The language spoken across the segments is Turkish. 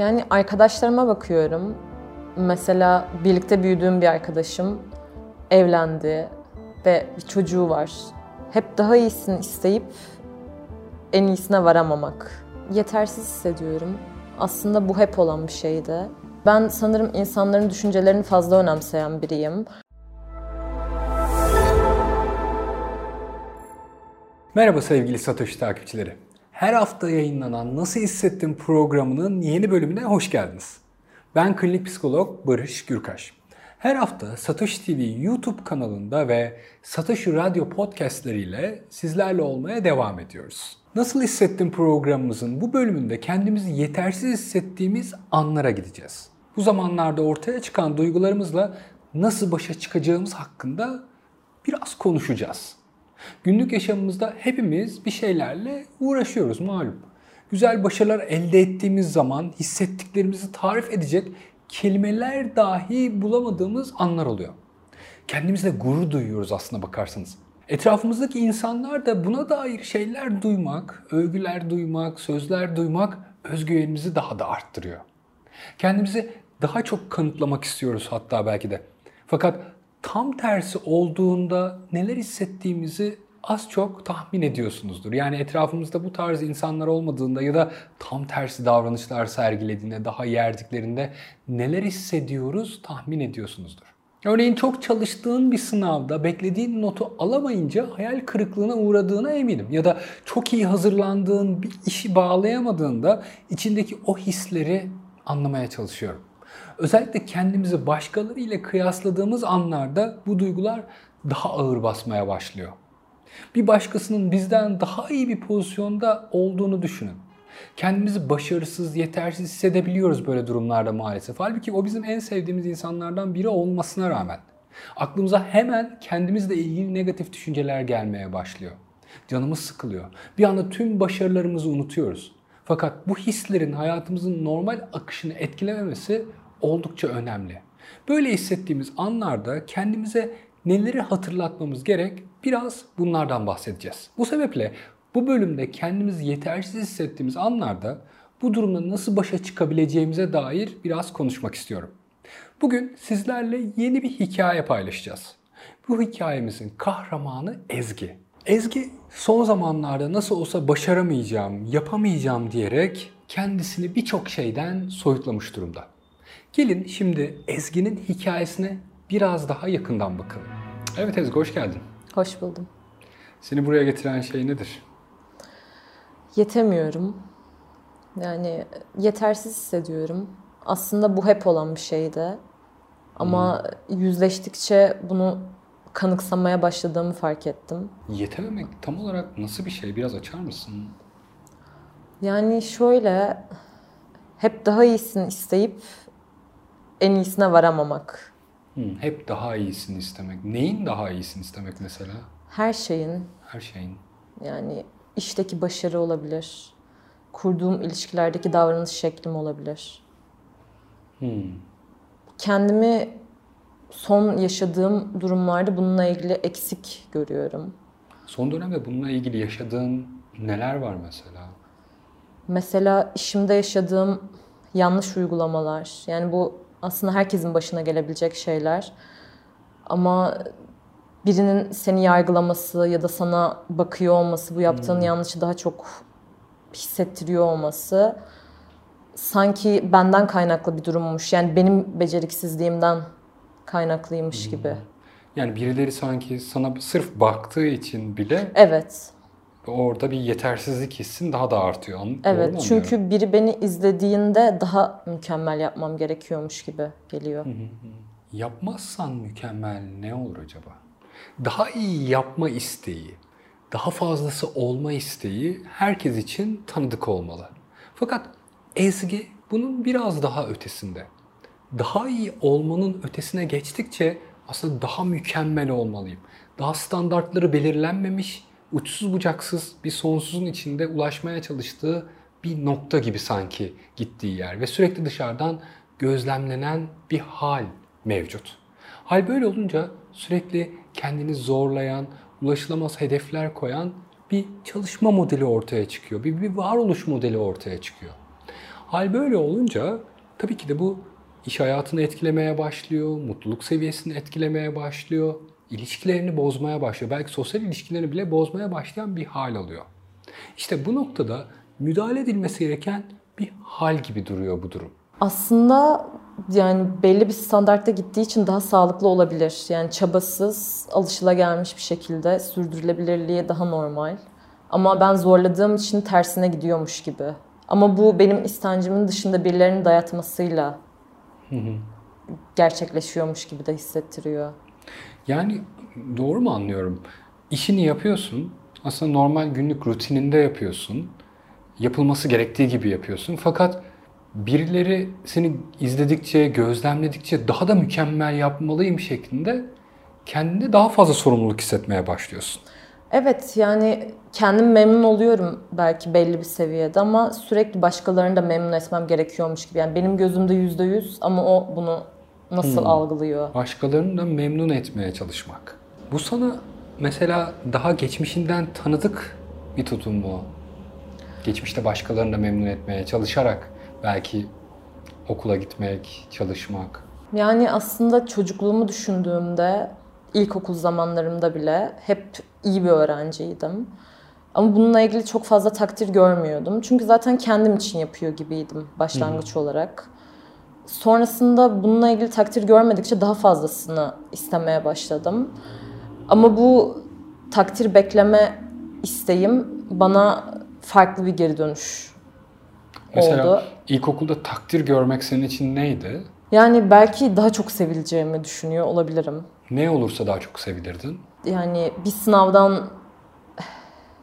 Yani arkadaşlarıma bakıyorum. Mesela birlikte büyüdüğüm bir arkadaşım evlendi ve bir çocuğu var. Hep daha iyisini isteyip en iyisine varamamak. Yetersiz hissediyorum. Aslında bu hep olan bir şeydi. Ben sanırım insanların düşüncelerini fazla önemseyen biriyim. Merhaba sevgili Satoshi takipçileri. Her hafta yayınlanan Nasıl Hissettim programının yeni bölümüne hoş geldiniz. Ben klinik psikolog Barış Gürkaş. Her hafta Satoshi TV YouTube kanalında ve Satoshi Radyo podcastleriyle sizlerle olmaya devam ediyoruz. Nasıl Hissettim programımızın bu bölümünde kendimizi yetersiz hissettiğimiz anlara gideceğiz. Bu zamanlarda ortaya çıkan duygularımızla nasıl başa çıkacağımız hakkında biraz konuşacağız. Günlük yaşamımızda hepimiz bir şeylerle uğraşıyoruz malum. Güzel başarılar elde ettiğimiz zaman hissettiklerimizi tarif edecek kelimeler dahi bulamadığımız anlar oluyor. Kendimizle gurur duyuyoruz aslına bakarsanız. Etrafımızdaki insanlar da buna dair şeyler duymak, övgüler duymak, sözler duymak özgüvenimizi daha da arttırıyor. Kendimizi daha çok kanıtlamak istiyoruz hatta belki de. Fakat tam tersi olduğunda neler hissettiğimizi az çok tahmin ediyorsunuzdur. Yani etrafımızda bu tarz insanlar olmadığında ya da tam tersi davranışlar sergilediğinde, daha yerdiklerinde neler hissediyoruz tahmin ediyorsunuzdur. Örneğin çok çalıştığın bir sınavda beklediğin notu alamayınca hayal kırıklığına uğradığına eminim. Ya da çok iyi hazırlandığın bir işi bağlayamadığında içindeki o hisleri anlamaya çalışıyorum. Özellikle kendimizi başkalarıyla kıyasladığımız anlarda bu duygular daha ağır basmaya başlıyor. Bir başkasının bizden daha iyi bir pozisyonda olduğunu düşünün. Kendimizi başarısız, yetersiz hissedebiliyoruz böyle durumlarda maalesef. Halbuki o bizim en sevdiğimiz insanlardan biri olmasına rağmen. Aklımıza hemen kendimizle ilgili negatif düşünceler gelmeye başlıyor. Canımız sıkılıyor. Bir anda tüm başarılarımızı unutuyoruz. Fakat bu hislerin hayatımızın normal akışını etkilememesi oldukça önemli. Böyle hissettiğimiz anlarda kendimize neleri hatırlatmamız gerek biraz bunlardan bahsedeceğiz. Bu sebeple bu bölümde kendimizi yetersiz hissettiğimiz anlarda bu durumda nasıl başa çıkabileceğimize dair biraz konuşmak istiyorum. Bugün sizlerle yeni bir hikaye paylaşacağız. Bu hikayemizin kahramanı Ezgi. Ezgi son zamanlarda nasıl olsa başaramayacağım, yapamayacağım diyerek kendisini birçok şeyden soyutlamış durumda. Gelin şimdi Ezgi'nin hikayesine biraz daha yakından bakalım. Evet Ezgi hoş geldin. Hoş buldum. Seni buraya getiren şey nedir? Yetemiyorum. Yani yetersiz hissediyorum. Aslında bu hep olan bir şeydi. Ama hmm. yüzleştikçe bunu kanıksamaya başladığımı fark ettim. Yetememek tam olarak nasıl bir şey? Biraz açar mısın? Yani şöyle hep daha iyisini isteyip en iyisine varamamak. Hmm, hep daha iyisini istemek. Neyin daha iyisini istemek mesela? Her şeyin. Her şeyin. Yani işteki başarı olabilir. Kurduğum ilişkilerdeki davranış şeklim olabilir. Hmm. Kendimi son yaşadığım durumlarda bununla ilgili eksik görüyorum. Son dönemde bununla ilgili yaşadığın neler var mesela? Mesela işimde yaşadığım yanlış uygulamalar. Yani bu aslında herkesin başına gelebilecek şeyler. Ama birinin seni yargılaması ya da sana bakıyor olması, bu yaptığın hmm. yanlışı daha çok hissettiriyor olması sanki benden kaynaklı bir durummuş. Yani benim beceriksizliğimden kaynaklıymış hmm. gibi. Yani birileri sanki sana sırf baktığı için bile Evet. Orada bir yetersizlik hissin daha da artıyor. Evet çünkü biri beni izlediğinde daha mükemmel yapmam gerekiyormuş gibi geliyor. Yapmazsan mükemmel ne olur acaba? Daha iyi yapma isteği, daha fazlası olma isteği herkes için tanıdık olmalı. Fakat Ezgi bunun biraz daha ötesinde. Daha iyi olmanın ötesine geçtikçe aslında daha mükemmel olmalıyım. Daha standartları belirlenmemiş, uçsuz bucaksız bir sonsuzun içinde ulaşmaya çalıştığı bir nokta gibi sanki gittiği yer ve sürekli dışarıdan gözlemlenen bir hal mevcut. Hal böyle olunca sürekli kendini zorlayan, ulaşılamaz hedefler koyan bir çalışma modeli ortaya çıkıyor. Bir, bir varoluş modeli ortaya çıkıyor. Hal böyle olunca tabii ki de bu iş hayatını etkilemeye başlıyor, mutluluk seviyesini etkilemeye başlıyor, ilişkilerini bozmaya başlıyor. Belki sosyal ilişkilerini bile bozmaya başlayan bir hal alıyor. İşte bu noktada müdahale edilmesi gereken bir hal gibi duruyor bu durum. Aslında yani belli bir standartta gittiği için daha sağlıklı olabilir. Yani çabasız, alışılagelmiş bir şekilde sürdürülebilirliği daha normal. Ama ben zorladığım için tersine gidiyormuş gibi. Ama bu benim istencimin dışında birilerinin dayatmasıyla gerçekleşiyormuş gibi de hissettiriyor. Yani doğru mu anlıyorum? İşini yapıyorsun. Aslında normal günlük rutininde yapıyorsun. Yapılması gerektiği gibi yapıyorsun. Fakat birileri seni izledikçe, gözlemledikçe daha da mükemmel yapmalıyım şeklinde kendinde daha fazla sorumluluk hissetmeye başlıyorsun. Evet yani kendim memnun oluyorum belki belli bir seviyede ama sürekli başkalarını da memnun etmem gerekiyormuş gibi. Yani benim gözümde yüzde yüz ama o bunu nasıl algılıyor? Başkalarını da memnun etmeye çalışmak. Bu sana mesela daha geçmişinden tanıdık bir tutum mu? Geçmişte başkalarını da memnun etmeye çalışarak belki okula gitmek, çalışmak. Yani aslında çocukluğumu düşündüğümde ilkokul zamanlarımda bile hep iyi bir öğrenciydim. Ama bununla ilgili çok fazla takdir görmüyordum. Çünkü zaten kendim için yapıyor gibiydim başlangıç olarak. Sonrasında bununla ilgili takdir görmedikçe daha fazlasını istemeye başladım. Ama bu takdir bekleme isteğim bana farklı bir geri dönüş Mesela oldu. ilkokulda takdir görmek senin için neydi? Yani belki daha çok sevileceğimi düşünüyor olabilirim. Ne olursa daha çok sevilirdin. Yani bir sınavdan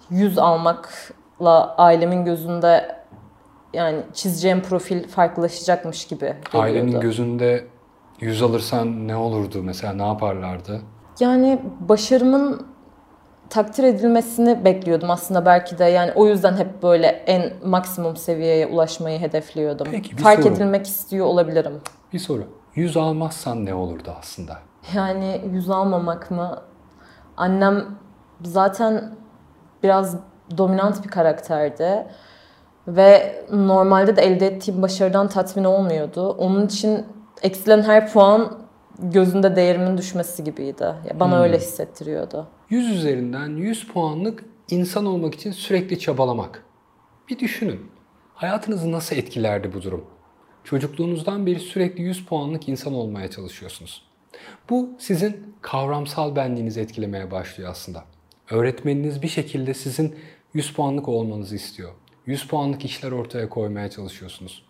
100 almakla ailemin gözünde yani çizeceğim profil farklılaşacakmış gibi geliyordu. Ailenin gözünde yüz alırsan ne olurdu mesela ne yaparlardı? Yani başarımın takdir edilmesini bekliyordum aslında belki de. Yani o yüzden hep böyle en maksimum seviyeye ulaşmayı hedefliyordum. Peki, bir Fark soru. edilmek istiyor olabilirim. Bir soru. Yüz almazsan ne olurdu aslında? Yani yüz almamak mı? Annem zaten biraz dominant bir karakterdi. Ve normalde de elde ettiğim başarıdan tatmin olmuyordu. Onun için eksilen her puan gözünde değerimin düşmesi gibiydi. Ya Bana öyle hissettiriyordu. 100 üzerinden 100 puanlık insan olmak için sürekli çabalamak. Bir düşünün. Hayatınızı nasıl etkilerdi bu durum? Çocukluğunuzdan beri sürekli 100 puanlık insan olmaya çalışıyorsunuz. Bu sizin kavramsal benliğinizi etkilemeye başlıyor aslında. Öğretmeniniz bir şekilde sizin 100 puanlık olmanızı istiyor. 100 puanlık işler ortaya koymaya çalışıyorsunuz.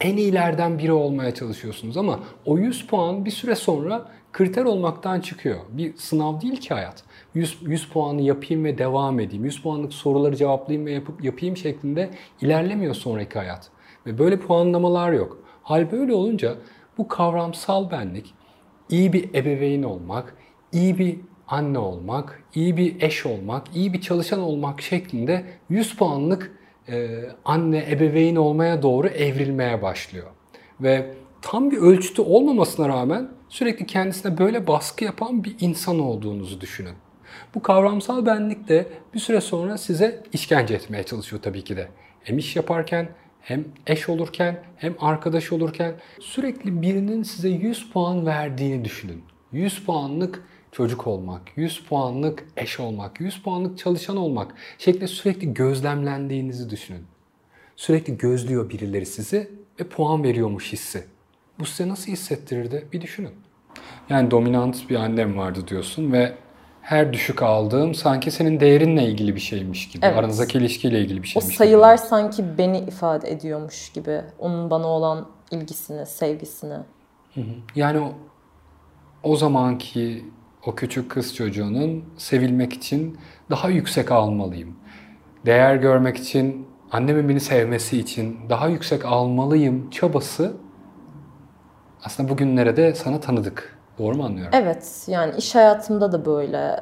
En iyilerden biri olmaya çalışıyorsunuz ama o 100 puan bir süre sonra kriter olmaktan çıkıyor. Bir sınav değil ki hayat. 100, 100 puanı yapayım ve devam edeyim. 100 puanlık soruları cevaplayayım ve yapıp yapayım şeklinde ilerlemiyor sonraki hayat. Ve böyle puanlamalar yok. Hal böyle olunca bu kavramsal benlik iyi bir ebeveyn olmak, iyi bir anne olmak, iyi bir eş olmak, iyi bir çalışan olmak şeklinde 100 puanlık anne, ebeveyn olmaya doğru evrilmeye başlıyor. Ve tam bir ölçütü olmamasına rağmen sürekli kendisine böyle baskı yapan bir insan olduğunuzu düşünün. Bu kavramsal benlik de bir süre sonra size işkence etmeye çalışıyor tabii ki de. Hem iş yaparken hem eş olurken hem arkadaş olurken sürekli birinin size 100 puan verdiğini düşünün. 100 puanlık çocuk olmak, 100 puanlık eş olmak, 100 puanlık çalışan olmak şeklinde sürekli gözlemlendiğinizi düşünün. Sürekli gözlüyor birileri sizi ve puan veriyormuş hissi. Bu size nasıl hissettirirdi bir düşünün. Yani dominant bir annem vardı diyorsun ve her düşük aldığım sanki senin değerinle ilgili bir şeymiş gibi. Evet. Aranızdaki ilişkiyle ilgili bir O şeymiş gibi. sayılar sanki beni ifade ediyormuş gibi. Onun bana olan ilgisini, sevgisini. Yani o, o zamanki o küçük kız çocuğunun sevilmek için daha yüksek almalıyım. Değer görmek için, annemin beni sevmesi için daha yüksek almalıyım çabası aslında bugünlere de sana tanıdık. Doğru mu anlıyorum? Evet, yani iş hayatımda da böyle.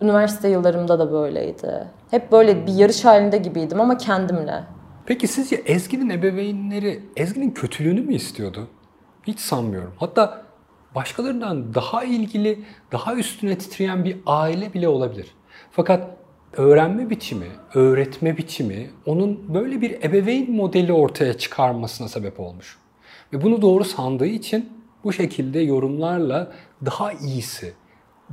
Üniversite yıllarımda da böyleydi. Hep böyle bir yarış halinde gibiydim ama kendimle. Peki sizce Ezgi'nin ebeveynleri Ezgi'nin kötülüğünü mü istiyordu? Hiç sanmıyorum. Hatta başkalarından daha ilgili, daha üstüne titreyen bir aile bile olabilir. Fakat öğrenme biçimi, öğretme biçimi onun böyle bir ebeveyn modeli ortaya çıkarmasına sebep olmuş. Ve bunu doğru sandığı için bu şekilde yorumlarla daha iyisi,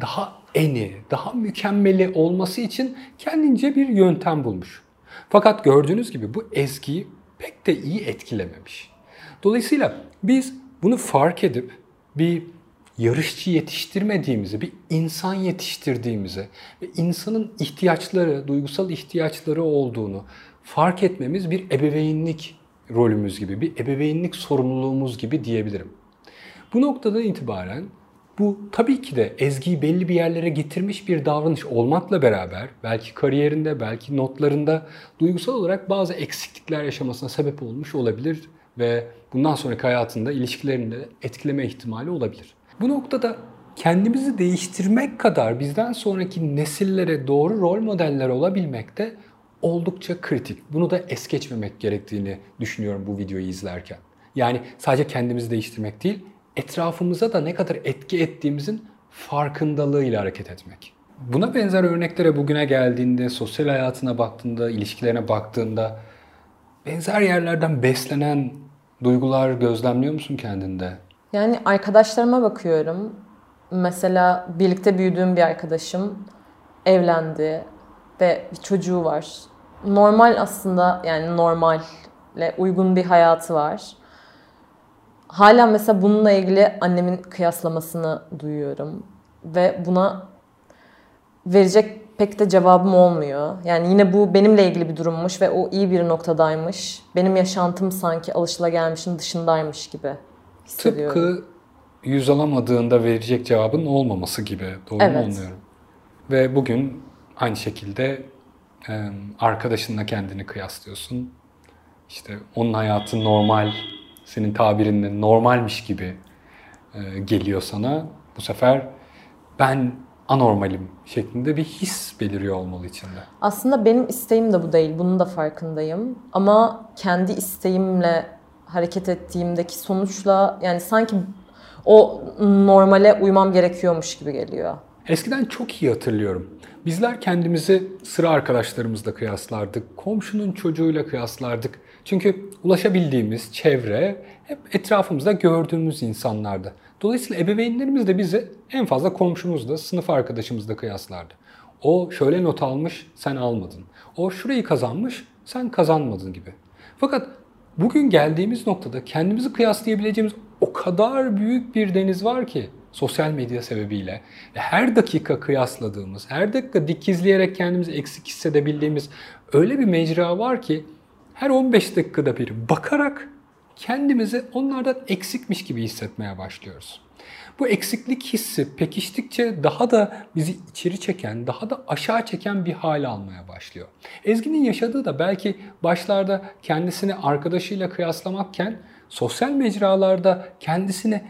daha eni, daha mükemmeli olması için kendince bir yöntem bulmuş. Fakat gördüğünüz gibi bu ezgiyi pek de iyi etkilememiş. Dolayısıyla biz bunu fark edip bir yarışçı yetiştirmediğimizi, bir insan yetiştirdiğimizi ve insanın ihtiyaçları, duygusal ihtiyaçları olduğunu fark etmemiz bir ebeveynlik rolümüz gibi, bir ebeveynlik sorumluluğumuz gibi diyebilirim. Bu noktadan itibaren bu tabii ki de Ezgi'yi belli bir yerlere getirmiş bir davranış olmakla beraber belki kariyerinde, belki notlarında duygusal olarak bazı eksiklikler yaşamasına sebep olmuş olabilir ve bundan sonraki hayatında ilişkilerinde etkileme ihtimali olabilir. Bu noktada kendimizi değiştirmek kadar bizden sonraki nesillere doğru rol modeller olabilmek de oldukça kritik. Bunu da es geçmemek gerektiğini düşünüyorum bu videoyu izlerken. Yani sadece kendimizi değiştirmek değil, etrafımıza da ne kadar etki ettiğimizin farkındalığıyla hareket etmek. Buna benzer örneklere bugüne geldiğinde, sosyal hayatına baktığında, ilişkilerine baktığında benzer yerlerden beslenen duygular gözlemliyor musun kendinde? Yani arkadaşlarıma bakıyorum. Mesela birlikte büyüdüğüm bir arkadaşım evlendi ve bir çocuğu var. Normal aslında yani normalle uygun bir hayatı var. Hala mesela bununla ilgili annemin kıyaslamasını duyuyorum ve buna verecek pek de cevabım olmuyor. Yani yine bu benimle ilgili bir durummuş ve o iyi bir noktadaymış. Benim yaşantım sanki alışılagelmişin dışındaymış gibi hissediyorum. Tıpkı yüz alamadığında verecek cevabın olmaması gibi. Doğru Evet. mu anlıyorum? Ve bugün aynı şekilde arkadaşınla kendini kıyaslıyorsun. İşte onun hayatı normal, senin tabirinle normalmiş gibi e, geliyor sana. Bu sefer ben anormalim şeklinde bir his beliriyor olmalı içinde. Aslında benim isteğim de bu değil. Bunun da farkındayım. Ama kendi isteğimle hareket ettiğimdeki sonuçla yani sanki o normale uymam gerekiyormuş gibi geliyor. Eskiden çok iyi hatırlıyorum. Bizler kendimizi sıra arkadaşlarımızla kıyaslardık, komşunun çocuğuyla kıyaslardık. Çünkü ulaşabildiğimiz çevre hep etrafımızda gördüğümüz insanlardı. Dolayısıyla ebeveynlerimiz de bizi en fazla komşumuzla, sınıf arkadaşımızla kıyaslardı. O şöyle not almış, sen almadın. O şurayı kazanmış, sen kazanmadın gibi. Fakat bugün geldiğimiz noktada kendimizi kıyaslayabileceğimiz o kadar büyük bir deniz var ki sosyal medya sebebiyle ve her dakika kıyasladığımız, her dakika dikizleyerek kendimizi eksik hissedebildiğimiz öyle bir mecra var ki her 15 dakikada bir bakarak kendimizi onlardan eksikmiş gibi hissetmeye başlıyoruz. Bu eksiklik hissi pekiştikçe daha da bizi içeri çeken, daha da aşağı çeken bir hale almaya başlıyor. Ezgi'nin yaşadığı da belki başlarda kendisini arkadaşıyla kıyaslamakken sosyal mecralarda kendisini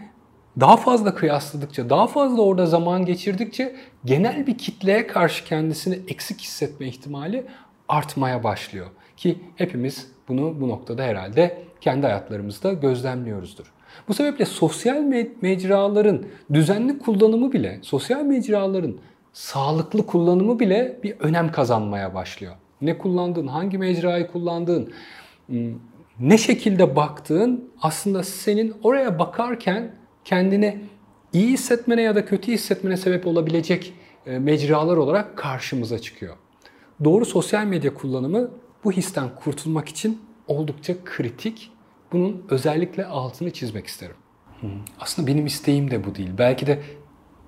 daha fazla kıyasladıkça, daha fazla orada zaman geçirdikçe genel bir kitleye karşı kendisini eksik hissetme ihtimali artmaya başlıyor. Ki hepimiz bunu bu noktada herhalde kendi hayatlarımızda gözlemliyoruzdur. Bu sebeple sosyal me- mecraların düzenli kullanımı bile, sosyal mecraların sağlıklı kullanımı bile bir önem kazanmaya başlıyor. Ne kullandığın, hangi mecrayı kullandığın, ne şekilde baktığın aslında senin oraya bakarken kendini iyi hissetmene ya da kötü hissetmene sebep olabilecek mecralar olarak karşımıza çıkıyor. Doğru sosyal medya kullanımı bu histen kurtulmak için oldukça kritik. Bunun özellikle altını çizmek isterim. Aslında benim isteğim de bu değil. Belki de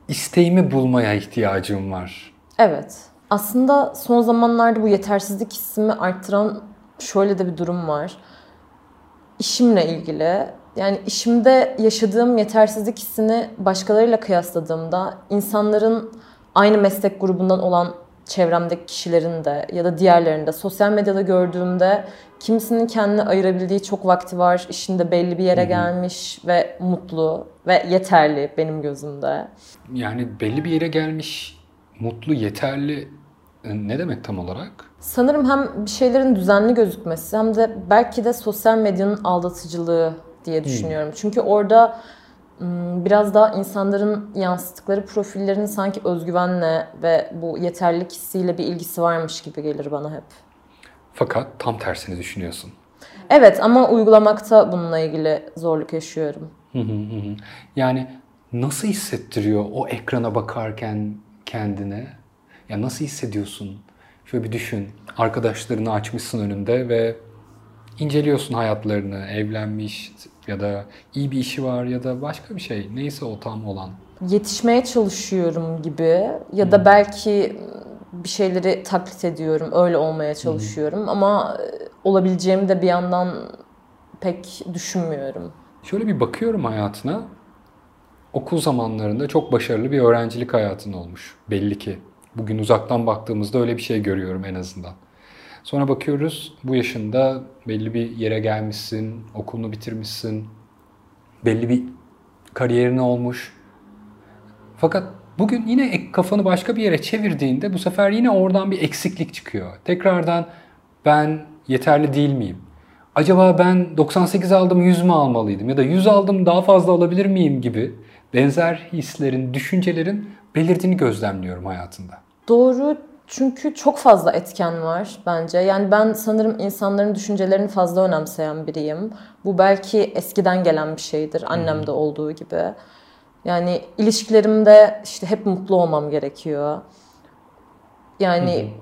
isteğimi bulmaya ihtiyacım var. Evet. Aslında son zamanlarda bu yetersizlik hissimi arttıran şöyle de bir durum var. İşimle ilgili yani işimde yaşadığım yetersizlik hissini başkalarıyla kıyasladığımda insanların aynı meslek grubundan olan çevremdeki kişilerin de ya da diğerlerinde sosyal medyada gördüğümde kimisinin kendine ayırabildiği çok vakti var, işinde belli bir yere gelmiş ve mutlu ve yeterli benim gözümde. Yani belli bir yere gelmiş, mutlu, yeterli e, ne demek tam olarak? Sanırım hem bir şeylerin düzenli gözükmesi hem de belki de sosyal medyanın aldatıcılığı diye düşünüyorum. Çünkü orada Hmm, biraz daha insanların yansıttıkları profillerin sanki özgüvenle ve bu yeterlilik hissiyle bir ilgisi varmış gibi gelir bana hep. Fakat tam tersini düşünüyorsun. Evet ama uygulamakta bununla ilgili zorluk yaşıyorum. Yani nasıl hissettiriyor o ekrana bakarken kendine? Ya nasıl hissediyorsun? Şöyle bir düşün. Arkadaşlarını açmışsın önünde ve inceliyorsun hayatlarını. Evlenmiş ya da iyi bir işi var ya da başka bir şey. Neyse o tam olan. Yetişmeye çalışıyorum gibi ya da belki bir şeyleri taklit ediyorum. Öyle olmaya çalışıyorum ama e, olabileceğimi de bir yandan pek düşünmüyorum. Şöyle bir bakıyorum hayatına. Okul zamanlarında çok başarılı bir öğrencilik hayatın olmuş. Belli ki. Bugün uzaktan baktığımızda öyle bir şey görüyorum en azından. Sonra bakıyoruz bu yaşında belli bir yere gelmişsin, okulunu bitirmişsin, belli bir kariyerin olmuş. Fakat bugün yine kafanı başka bir yere çevirdiğinde bu sefer yine oradan bir eksiklik çıkıyor. Tekrardan ben yeterli değil miyim? Acaba ben 98 aldım 100 mü almalıydım ya da 100 aldım daha fazla alabilir miyim gibi benzer hislerin, düşüncelerin belirdiğini gözlemliyorum hayatında. Doğru çünkü çok fazla etken var bence. Yani ben sanırım insanların düşüncelerini fazla önemseyen biriyim. Bu belki eskiden gelen bir şeydir. Annemde olduğu gibi. Yani ilişkilerimde işte hep mutlu olmam gerekiyor. Yani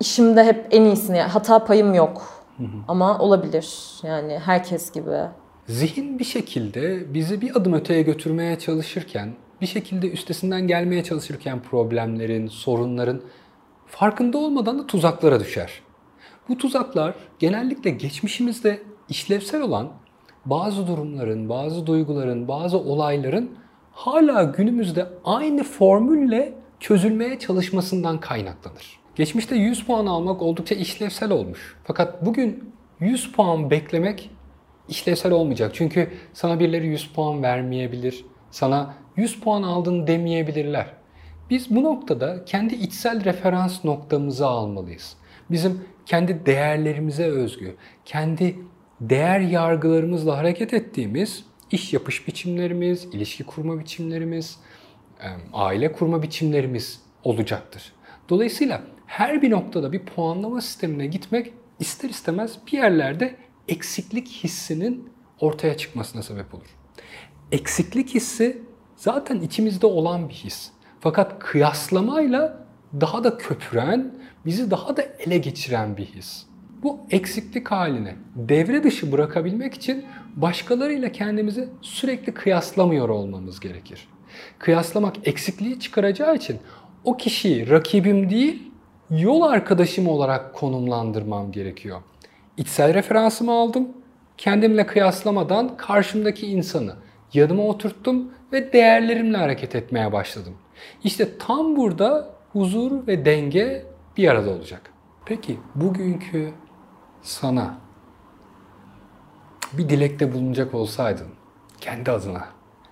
işimde hep en iyisini, hata payım yok. Ama olabilir. Yani herkes gibi. Zihin bir şekilde bizi bir adım öteye götürmeye çalışırken, bir şekilde üstesinden gelmeye çalışırken problemlerin, sorunların farkında olmadan da tuzaklara düşer. Bu tuzaklar genellikle geçmişimizde işlevsel olan bazı durumların, bazı duyguların, bazı olayların hala günümüzde aynı formülle çözülmeye çalışmasından kaynaklanır. Geçmişte 100 puan almak oldukça işlevsel olmuş. Fakat bugün 100 puan beklemek işlevsel olmayacak. Çünkü sana birileri 100 puan vermeyebilir. Sana 100 puan aldın demeyebilirler. Biz bu noktada kendi içsel referans noktamızı almalıyız. Bizim kendi değerlerimize özgü, kendi değer yargılarımızla hareket ettiğimiz iş yapış biçimlerimiz, ilişki kurma biçimlerimiz, aile kurma biçimlerimiz olacaktır. Dolayısıyla her bir noktada bir puanlama sistemine gitmek ister istemez bir yerlerde eksiklik hissinin ortaya çıkmasına sebep olur. Eksiklik hissi zaten içimizde olan bir his. Fakat kıyaslamayla daha da köpüren, bizi daha da ele geçiren bir his. Bu eksiklik halini devre dışı bırakabilmek için başkalarıyla kendimizi sürekli kıyaslamıyor olmamız gerekir. Kıyaslamak eksikliği çıkaracağı için o kişiyi rakibim değil, yol arkadaşım olarak konumlandırmam gerekiyor. İçsel referansımı aldım, kendimle kıyaslamadan karşımdaki insanı yanıma oturttum ve değerlerimle hareket etmeye başladım. İşte tam burada huzur ve denge bir arada olacak. Peki bugünkü sana bir dilekte bulunacak olsaydın kendi adına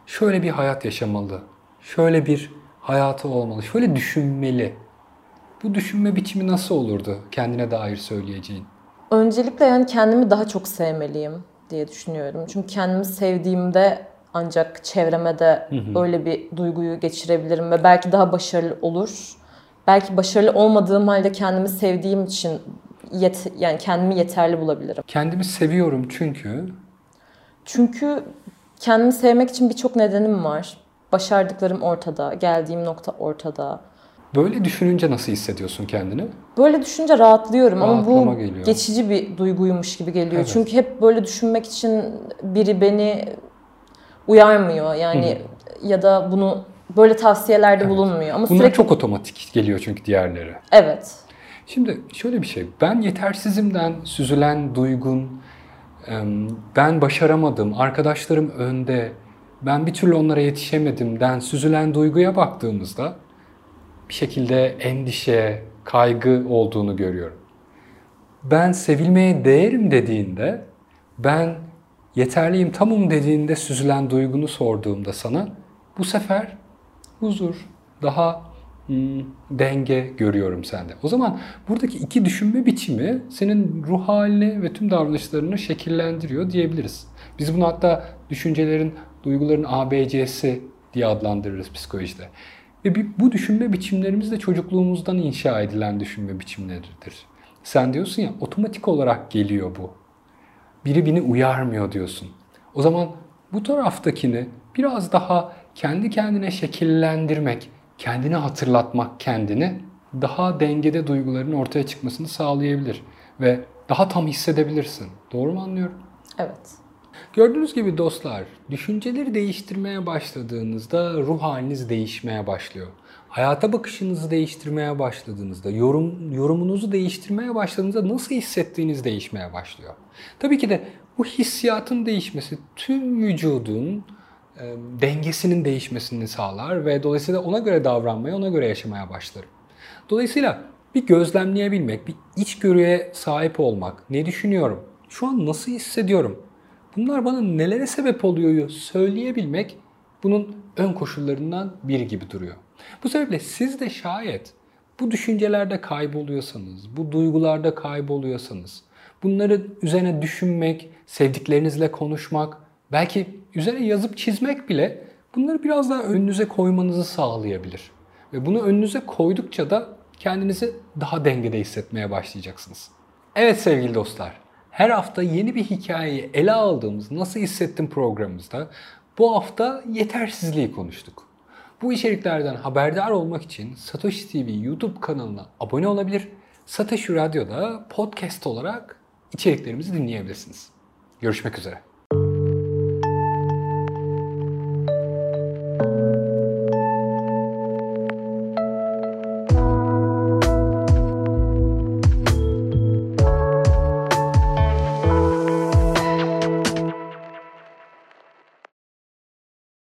şöyle bir hayat yaşamalı, şöyle bir hayatı olmalı, şöyle düşünmeli. Bu düşünme biçimi nasıl olurdu kendine dair söyleyeceğin? Öncelikle yani kendimi daha çok sevmeliyim diye düşünüyorum. Çünkü kendimi sevdiğimde ancak çevreme de hı hı. öyle bir duyguyu geçirebilirim ve belki daha başarılı olur. Belki başarılı olmadığım halde kendimi sevdiğim için yet yani kendimi yeterli bulabilirim. Kendimi seviyorum çünkü çünkü kendimi sevmek için birçok nedenim var. Başardıklarım ortada, geldiğim nokta ortada. Böyle düşününce nasıl hissediyorsun kendini? Böyle düşününce rahatlıyorum Rahatlama ama bu geliyor. geçici bir duyguymuş gibi geliyor. Evet. Çünkü hep böyle düşünmek için biri beni uyarmıyor. Yani Hı. ya da bunu böyle tavsiyelerde evet. bulunmuyor. Ama Bunlar sürekli... çok otomatik geliyor çünkü diğerleri. Evet. Şimdi şöyle bir şey. Ben yetersizimden süzülen duygun, ben başaramadım, arkadaşlarım önde, ben bir türlü onlara yetişemedimden süzülen duyguya baktığımızda bir şekilde endişe, kaygı olduğunu görüyorum. Ben sevilmeye değerim dediğinde, ben yeterliyim, tamım dediğinde süzülen duygunu sorduğumda sana bu sefer huzur, daha hmm, denge görüyorum sende. O zaman buradaki iki düşünme biçimi senin ruh halini ve tüm davranışlarını şekillendiriyor diyebiliriz. Biz bunu hatta düşüncelerin, duyguların ABC'si diye adlandırırız psikolojide. Ve bu düşünme biçimlerimiz de çocukluğumuzdan inşa edilen düşünme biçimleridir. Sen diyorsun ya otomatik olarak geliyor bu. Biri beni uyarmıyor diyorsun. O zaman bu taraftakini biraz daha kendi kendine şekillendirmek, kendini hatırlatmak kendini daha dengede duyguların ortaya çıkmasını sağlayabilir ve daha tam hissedebilirsin. Doğru mu anlıyorum? Evet. Gördüğünüz gibi dostlar, düşünceleri değiştirmeye başladığınızda ruh haliniz değişmeye başlıyor. Hayata bakışınızı değiştirmeye başladığınızda, yorum, yorumunuzu değiştirmeye başladığınızda nasıl hissettiğiniz değişmeye başlıyor. Tabii ki de bu hissiyatın değişmesi tüm vücudun e, dengesinin değişmesini sağlar ve dolayısıyla ona göre davranmaya, ona göre yaşamaya başlarım. Dolayısıyla bir gözlemleyebilmek, bir içgörüye sahip olmak, ne düşünüyorum, şu an nasıl hissediyorum, bunlar bana nelere sebep oluyor söyleyebilmek bunun ön koşullarından biri gibi duruyor. Bu sebeple siz de şayet bu düşüncelerde kayboluyorsanız, bu duygularda kayboluyorsanız, bunları üzerine düşünmek, sevdiklerinizle konuşmak, belki üzerine yazıp çizmek bile bunları biraz daha önünüze koymanızı sağlayabilir. Ve bunu önünüze koydukça da kendinizi daha dengede hissetmeye başlayacaksınız. Evet sevgili dostlar, her hafta yeni bir hikayeyi ele aldığımız Nasıl Hissettim programımızda bu hafta yetersizliği konuştuk. Bu içeriklerden haberdar olmak için Satoshi TV YouTube kanalına abone olabilir. Satoshi Radyo'da podcast olarak içeriklerimizi dinleyebilirsiniz. Görüşmek üzere.